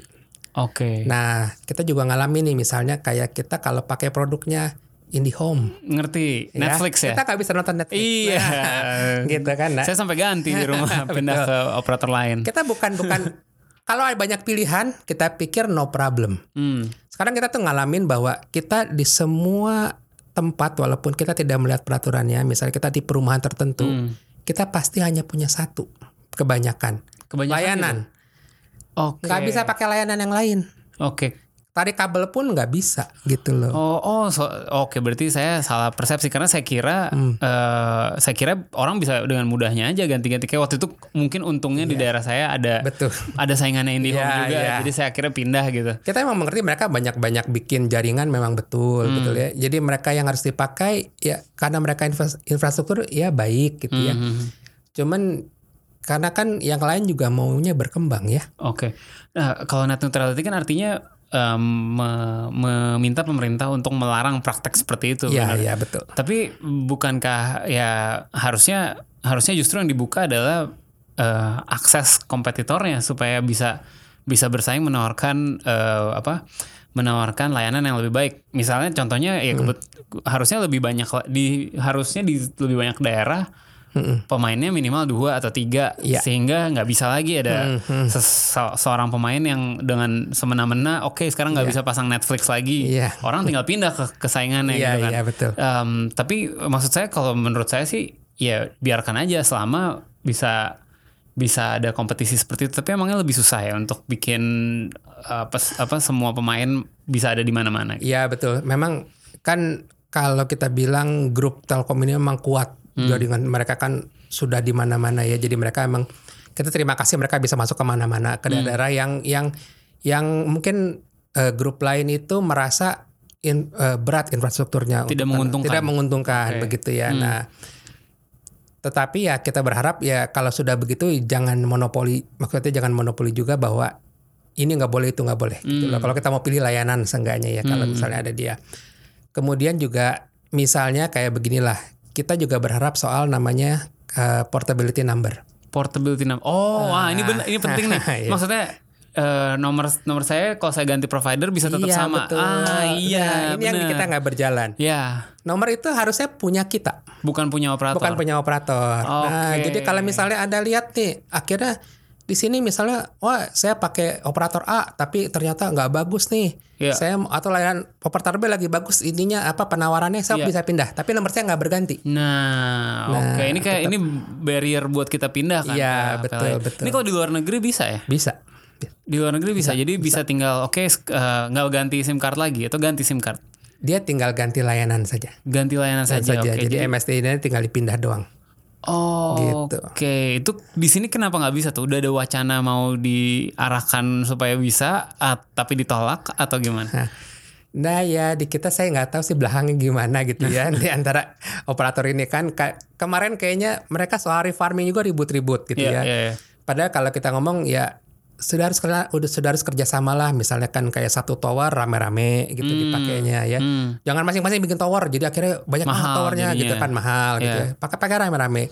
Speaker 1: Oke.
Speaker 2: Nah, kita juga ngalamin nih misalnya kayak kita kalau pakai produknya IndiHome.
Speaker 1: Ngerti.
Speaker 2: ya,
Speaker 1: Netflix ya.
Speaker 2: Kita nggak bisa nonton Netflix.
Speaker 1: Iya. *laughs*
Speaker 2: Gitu kan. Nah,
Speaker 1: Saya sampai ganti di rumah *laughs* pindah ke operator lain.
Speaker 2: kita bukan bukan *laughs* kalau ada banyak pilihan kita pikir no problem.
Speaker 1: Hmm.
Speaker 2: Sekarang kita tuh ngalamin bahwa kita di semua tempat walaupun kita tidak melihat peraturannya, misalnya kita di perumahan tertentu,
Speaker 1: Hmm.
Speaker 2: Kita pasti hanya punya satu kebanyakan,
Speaker 1: Kebanyakan
Speaker 2: layanan.
Speaker 1: gitu. Oke.
Speaker 2: Nggak bisa pakai layanan yang lain.
Speaker 1: Oke.
Speaker 2: Tarik kabel pun nggak bisa gitu loh.
Speaker 1: Oh, oh, so- oke. Berarti saya salah persepsi karena saya kira,
Speaker 2: Hmm.
Speaker 1: eh, saya kira orang bisa dengan mudahnya aja ganti-ganti. Kayak waktu itu mungkin untungnya di daerah saya ada
Speaker 2: Iya. Betul.
Speaker 1: ada saingannya IndiHome
Speaker 2: Iya,
Speaker 1: juga.
Speaker 2: iya.
Speaker 1: Jadi saya kira pindah gitu.
Speaker 2: kita emang mengerti mereka banyak-banyak bikin jaringan memang betul
Speaker 1: Hmm.
Speaker 2: gitu ya. Jadi mereka yang harus dipakai ya karena mereka infra- infrastruktur ya baik gitu ya.
Speaker 1: Hmm.
Speaker 2: Cuman karena kan yang lain juga maunya berkembang ya.
Speaker 1: Oke. Nah, kalau net neutrality kan artinya em, me- meminta pemerintah untuk melarang praktek seperti itu.
Speaker 2: Iya, iya betul.
Speaker 1: Tapi bukankah ya harusnya harusnya justru yang dibuka adalah eh, akses kompetitornya supaya bisa bisa bersaing menawarkan eh, apa menawarkan layanan yang lebih baik. Misalnya contohnya ya
Speaker 2: Hmm.
Speaker 1: harusnya lebih banyak di harusnya di lebih banyak daerah pemainnya minimal dua atau tiga
Speaker 2: Iya.
Speaker 1: sehingga nggak bisa lagi ada ses- seorang pemain yang dengan semena-mena oke sekarang nggak bisa pasang Netflix lagi
Speaker 2: Iya.
Speaker 1: orang tinggal pindah ke kesaingannya
Speaker 2: Iya,
Speaker 1: gitu kan
Speaker 2: iya, betul.
Speaker 1: Em, tapi maksud saya kalau menurut saya sih ya biarkan aja selama bisa bisa ada kompetisi seperti itu tapi emangnya lebih susah ya untuk bikin apa apa semua pemain bisa ada di mana-mana gitu.
Speaker 2: Iya betul. Memang kan kalau kita bilang grup Telkom ini memang kuat
Speaker 1: Hmm.
Speaker 2: jaringan mereka kan sudah di mana-mana ya. Jadi mereka emang kita terima kasih mereka bisa masuk ke mana-mana
Speaker 1: Hmm.
Speaker 2: ke daerah yang yang yang mungkin eh, grup lain itu merasa in- eh, berat infrastrukturnya
Speaker 1: Tidak
Speaker 2: untuk-
Speaker 1: menguntungkan.
Speaker 2: tidak menguntungkan
Speaker 1: Oke.
Speaker 2: begitu ya.
Speaker 1: Hmm.
Speaker 2: Nah, tetapi ya kita berharap ya kalau sudah begitu jangan monopoli maksudnya jangan monopoli juga bahwa ini nggak boleh itu nggak boleh gitu loh. Kalau kita mau pilih layanan seenggaknya ya kalau misalnya ada dia. Kemudian juga misalnya kayak beginilah kita juga berharap soal namanya uh, portability number.
Speaker 1: portability number. Oh, wah ini benar ini penting nih. *laughs*
Speaker 2: Iya.
Speaker 1: Maksudnya eh, nomor nomor saya kalau saya ganti provider bisa tetap
Speaker 2: Iya,
Speaker 1: sama.
Speaker 2: betul.
Speaker 1: Ah, iya.
Speaker 2: Nah, ini yang
Speaker 1: benar.
Speaker 2: kita nggak berjalan.
Speaker 1: Ya,
Speaker 2: Nomor itu harusnya punya kita,
Speaker 1: bukan punya operator.
Speaker 2: bukan punya operator. Nah,
Speaker 1: Oke.
Speaker 2: jadi kalau misalnya Anda lihat nih, akhirnya di sini misalnya, wah saya pakai operator A, tapi ternyata nggak bagus nih.
Speaker 1: Iya.
Speaker 2: Saya atau layanan operator B lagi bagus, ininya apa penawarannya saya
Speaker 1: Iya.
Speaker 2: bisa pindah, tapi nomor saya nggak berganti.
Speaker 1: Nah, oke ini kayak ini barrier buat kita pindah kan.
Speaker 2: Iya,
Speaker 1: ke
Speaker 2: betul,
Speaker 1: PLN.
Speaker 2: betul.
Speaker 1: Ini kalau di luar negeri bisa ya?
Speaker 2: Bisa.
Speaker 1: Di luar negeri bisa. Jadi bisa, tinggal oke sk- eh, nggak ganti SIM card lagi atau ganti SIM card.
Speaker 2: Dia tinggal ganti layanan saja.
Speaker 1: Ganti layanan saja.
Speaker 2: saja.
Speaker 1: Oke.
Speaker 2: Jadi, MST ini tinggal dipindah doang.
Speaker 1: Oh,
Speaker 2: Gitu.
Speaker 1: oke. Itu di sini kenapa nggak bisa tuh? Udah ada wacana mau diarahkan supaya bisa, ah, tapi ditolak atau gimana?
Speaker 2: Nah, Nah ya di kita saya nggak tahu sih belakangnya gimana gitu ya *laughs* di antara operator ini kan ka- kemarin kayaknya mereka soal refarming juga ribut-ribut gitu
Speaker 1: Iya,
Speaker 2: ya.
Speaker 1: iya, iya.
Speaker 2: Padahal kalau kita ngomong ya sudah harus kerja, udah sudah harus kerjasama lah misalnya kan kayak satu tower rame-rame gitu dipakainya ya.
Speaker 1: Hmm.
Speaker 2: Jangan masing-masing bikin tower jadi akhirnya banyak
Speaker 1: Mahal
Speaker 2: towernya
Speaker 1: jadinya.
Speaker 2: gitu kan mahal gitu
Speaker 1: Iya.
Speaker 2: ya. Pakai pakai rame-rame.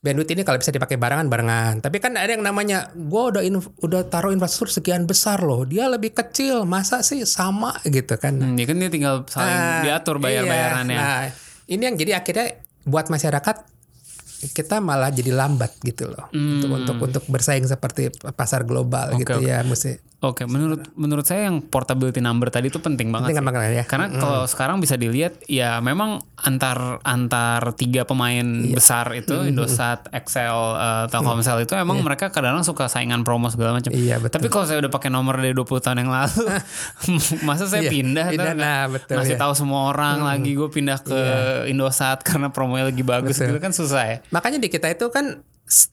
Speaker 2: Bandwidth ini kalau bisa dipakai barengan barengan. Tapi kan ada yang namanya gue udah udah taruh infrastruktur sekian besar loh. Dia lebih kecil, masa sih sama gitu kan.
Speaker 1: Hmm, ya kan dia tinggal saling
Speaker 2: Ah,
Speaker 1: diatur bayar-bayarannya.
Speaker 2: iya. Nah, ini yang jadi akhirnya buat masyarakat kita malah jadi lambat gitu loh untuk untuk untuk bersaing seperti pasar global
Speaker 1: Oke,
Speaker 2: gitu
Speaker 1: oke.
Speaker 2: ya mesti
Speaker 1: Oke, menurut menurut saya yang portability number tadi itu penting banget.
Speaker 2: penting makanya ya.
Speaker 1: Karena kalau sekarang bisa dilihat ya memang antar antar tiga pemain
Speaker 2: Iya.
Speaker 1: besar itu Indosat, Excel, eh, Telkomsel itu emang mereka kadang-kadang suka saingan promo segala macam.
Speaker 2: Iya, betul.
Speaker 1: Tapi kalau saya udah pakai nomor dari 20 tahun yang lalu, *laughs* *laughs* masa saya
Speaker 2: Iya,
Speaker 1: pindah,
Speaker 2: pindah, nah, betul,
Speaker 1: ngasih
Speaker 2: ya.
Speaker 1: tahu semua orang lagi gue pindah ke Indosat *laughs* karena promonya lagi bagus
Speaker 2: Betul.
Speaker 1: gitu kan susah ya.
Speaker 2: Makanya di kita itu kan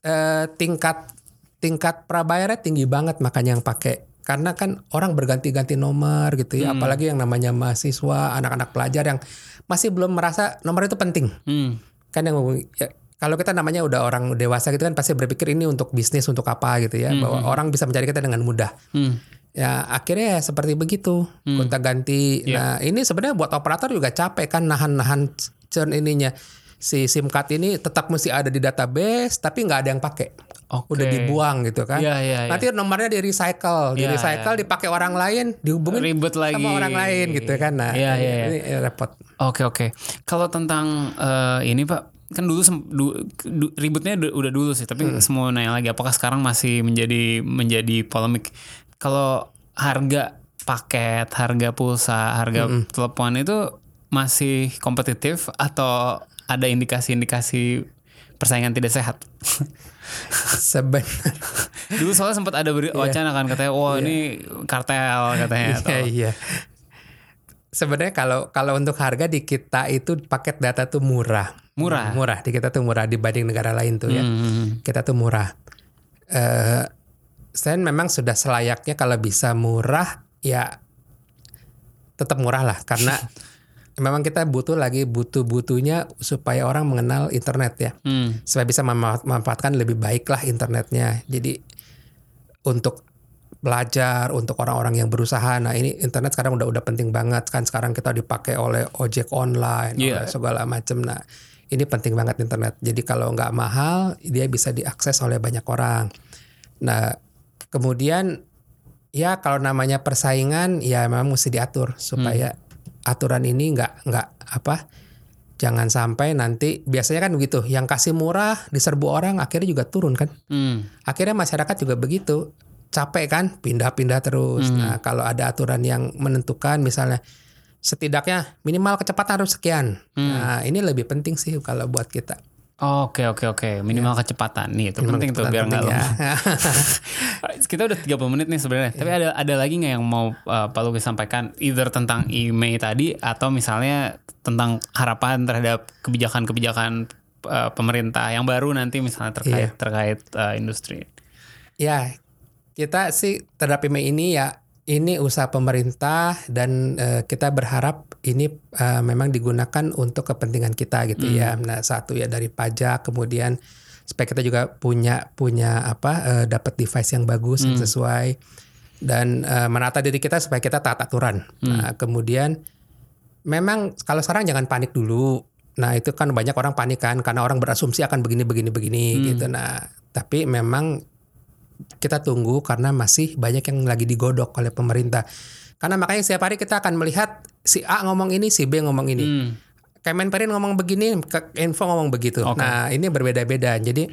Speaker 2: eh, tingkat tingkat prabayarnya tinggi banget makanya yang pakai karena kan orang berganti-ganti nomor gitu ya apalagi yang namanya mahasiswa anak-anak pelajar yang masih belum merasa nomor itu penting.
Speaker 1: Hmm.
Speaker 2: kan yang ya, kalau kita namanya udah orang dewasa gitu kan pasti berpikir ini untuk bisnis untuk apa gitu ya bahwa orang bisa mencari kita dengan mudah.
Speaker 1: Hmm.
Speaker 2: ya akhirnya ya seperti begitu gonta ganti. Nah ini sebenarnya buat operator juga capek kan nahan-nahan churn ininya. Si SIM card ini tetap mesti ada di database tapi nggak ada yang pakai
Speaker 1: Oke.
Speaker 2: udah dibuang gitu kan
Speaker 1: Iya, iya, iya.
Speaker 2: nanti nomornya di recycle di
Speaker 1: Iya,
Speaker 2: recycle dipakai orang lain dihubungin
Speaker 1: Ribet lagi.
Speaker 2: sama orang lain gitu kan nah
Speaker 1: Iya, iya, iya.
Speaker 2: ini repot
Speaker 1: Oke oke. Kalau tentang eh, ini Pak, kan dulu du- du- ributnya udah, dulu sih, tapi semua nanya lagi apakah sekarang masih menjadi menjadi polemik. Kalau harga paket, harga pulsa, harga telepon itu masih kompetitif atau ada indikasi-indikasi persaingan tidak sehat? *laughs* *laughs*
Speaker 2: sebenarnya
Speaker 1: dulu soalnya sempat ada beri wacana kan katanya, wah ini kartel katanya.
Speaker 2: Iya iya. Sebenarnya kalau kalau untuk harga di kita itu paket data tuh murah.
Speaker 1: Murah?
Speaker 2: Murah di kita tuh murah dibanding negara lain tuh ya.
Speaker 1: Hmm.
Speaker 2: Kita tuh murah. Eh saya memang sudah selayaknya kalau bisa murah ya tetap murah lah karena *laughs* memang kita butuh lagi butuh-butuhnya supaya orang mengenal internet ya
Speaker 1: Hmm.
Speaker 2: supaya bisa mema- memanfaatkan lebih baik lah internetnya. Jadi untuk belajar untuk orang-orang yang berusaha. Nah ini internet sekarang udah udah penting banget kan sekarang kita dipakai oleh ojek online,
Speaker 1: Iya.
Speaker 2: oleh segala macam. Nah ini penting banget internet. Jadi kalau nggak mahal dia bisa diakses oleh banyak orang. Nah kemudian ya kalau namanya persaingan ya memang mesti diatur supaya aturan ini nggak nggak apa jangan sampai nanti biasanya kan begitu yang kasih murah diserbu orang akhirnya juga turun kan?
Speaker 1: Hmm.
Speaker 2: akhirnya masyarakat juga begitu capek kan pindah-pindah terus. Nah kalau ada aturan yang menentukan misalnya setidaknya minimal kecepatan harus sekian. Nah ini lebih penting sih kalau buat kita
Speaker 1: Oke oke oke minimal kecepatan nih itu penting tuh biar nggak lemah. *laughs* Kita udah 30 menit nih sebenarnya. Tapi ada ada lagi nggak yang mau uh, Pak Luki sampaikan either tentang email tadi atau misalnya tentang harapan terhadap kebijakan-kebijakan uh, pemerintah yang baru nanti misalnya terkait terkait uh, industri.
Speaker 2: Ya, kita sih terhadap email ini ya ini usaha pemerintah dan eh, kita berharap ini eh, memang digunakan untuk kepentingan kita gitu ya. Nah, satu ya dari pajak, kemudian supaya kita juga punya punya apa eh, dapat device yang bagus yang sesuai dan eh, menata diri kita supaya kita taat aturan. Nah, kemudian memang kalau sekarang jangan panik dulu. Nah, itu kan banyak orang panik kan karena orang berasumsi akan begini begini begini gitu. Nah, tapi memang kita tunggu karena masih banyak yang lagi digodok oleh pemerintah. Karena makanya setiap hari kita akan melihat si A ngomong ini, si B ngomong ini.
Speaker 1: Hmm.
Speaker 2: Kemenperin ngomong begini, ke- Info ngomong begitu.
Speaker 1: Oke.
Speaker 2: Nah, ini berbeda-beda. Jadi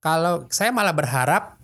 Speaker 2: kalau saya malah berharap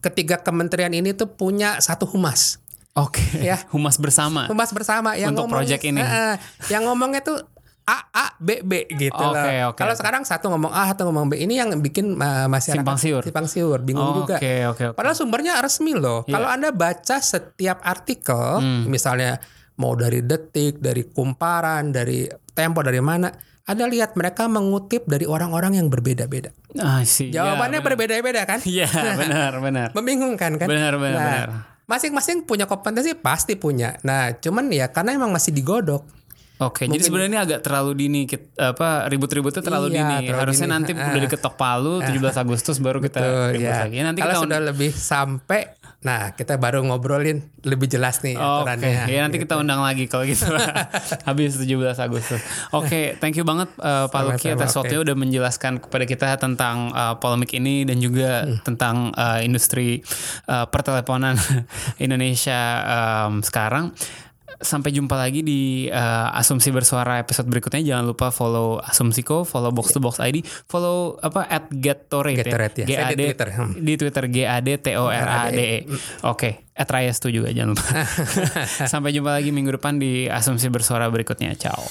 Speaker 2: ketiga kementerian ini tuh punya satu humas.
Speaker 1: Oke.
Speaker 2: Ya. *laughs*
Speaker 1: Humas bersama.
Speaker 2: Humas bersama yang
Speaker 1: Untuk
Speaker 2: ngomong
Speaker 1: project ini.
Speaker 2: Eh, yang ngomongnya tuh A A B B gitu
Speaker 1: Oke,
Speaker 2: loh.
Speaker 1: oke,
Speaker 2: Kalau
Speaker 1: oke.
Speaker 2: sekarang satu ngomong A, satu ngomong B. Ini yang bikin uh, masyarakat
Speaker 1: Simpang siur.
Speaker 2: simpang siur, bingung juga.
Speaker 1: Oke oke oke.
Speaker 2: Padahal sumbernya resmi loh.
Speaker 1: Iya.
Speaker 2: Kalau Anda baca setiap artikel,
Speaker 1: Hmm.
Speaker 2: misalnya mau dari Detik, dari Kumparan, dari Tempo, dari mana, Anda lihat mereka mengutip dari orang-orang yang berbeda-beda.
Speaker 1: Ah, sih. Ya,
Speaker 2: Jawabannya
Speaker 1: benar.
Speaker 2: berbeda-beda kan?
Speaker 1: Iya *laughs* benar benar.
Speaker 2: Membingungkan kan?
Speaker 1: Benar benar
Speaker 2: Nah,
Speaker 1: benar.
Speaker 2: masing-masing punya kompetensi pasti punya. Nah, cuman ya karena emang masih digodok.
Speaker 1: Oke, jadi sebenarnya ini agak terlalu dini apa ribut-ributnya terlalu
Speaker 2: Iya,
Speaker 1: dini.
Speaker 2: terlalu
Speaker 1: Harusnya
Speaker 2: dini.
Speaker 1: nanti
Speaker 2: Ah.
Speaker 1: udah diketok palu 17 Agustus baru kita
Speaker 2: Tuh,
Speaker 1: ribut
Speaker 2: ya.
Speaker 1: lagi. Nanti
Speaker 2: Kalau
Speaker 1: kita
Speaker 2: sudah lebih sampai, nah kita baru ngobrolin lebih jelas nih
Speaker 1: Oh,
Speaker 2: aturannya.
Speaker 1: ya nanti kita undang lagi kalau gitu. *laughs* Habis 17 Agustus. Oke, thank you banget uh, Pak Luki atas waktunya udah menjelaskan kepada kita tentang uh, polemik ini dan juga
Speaker 2: Hmm.
Speaker 1: tentang uh, industri uh, perteleponan *laughs* Indonesia um, sekarang. Sampai jumpa lagi di uh, Asumsi Bersuara episode berikutnya. Jangan lupa follow Asumsiko, follow Box to Box ID, follow apa at Getorate,
Speaker 2: Getorate, ya. Di Twitter, hmm.
Speaker 1: di Twitter G A D T O R A D E. Oke, at Rayas tuh juga jangan lupa. *laughs* Sampai jumpa lagi minggu depan di Asumsi Bersuara berikutnya. Ciao.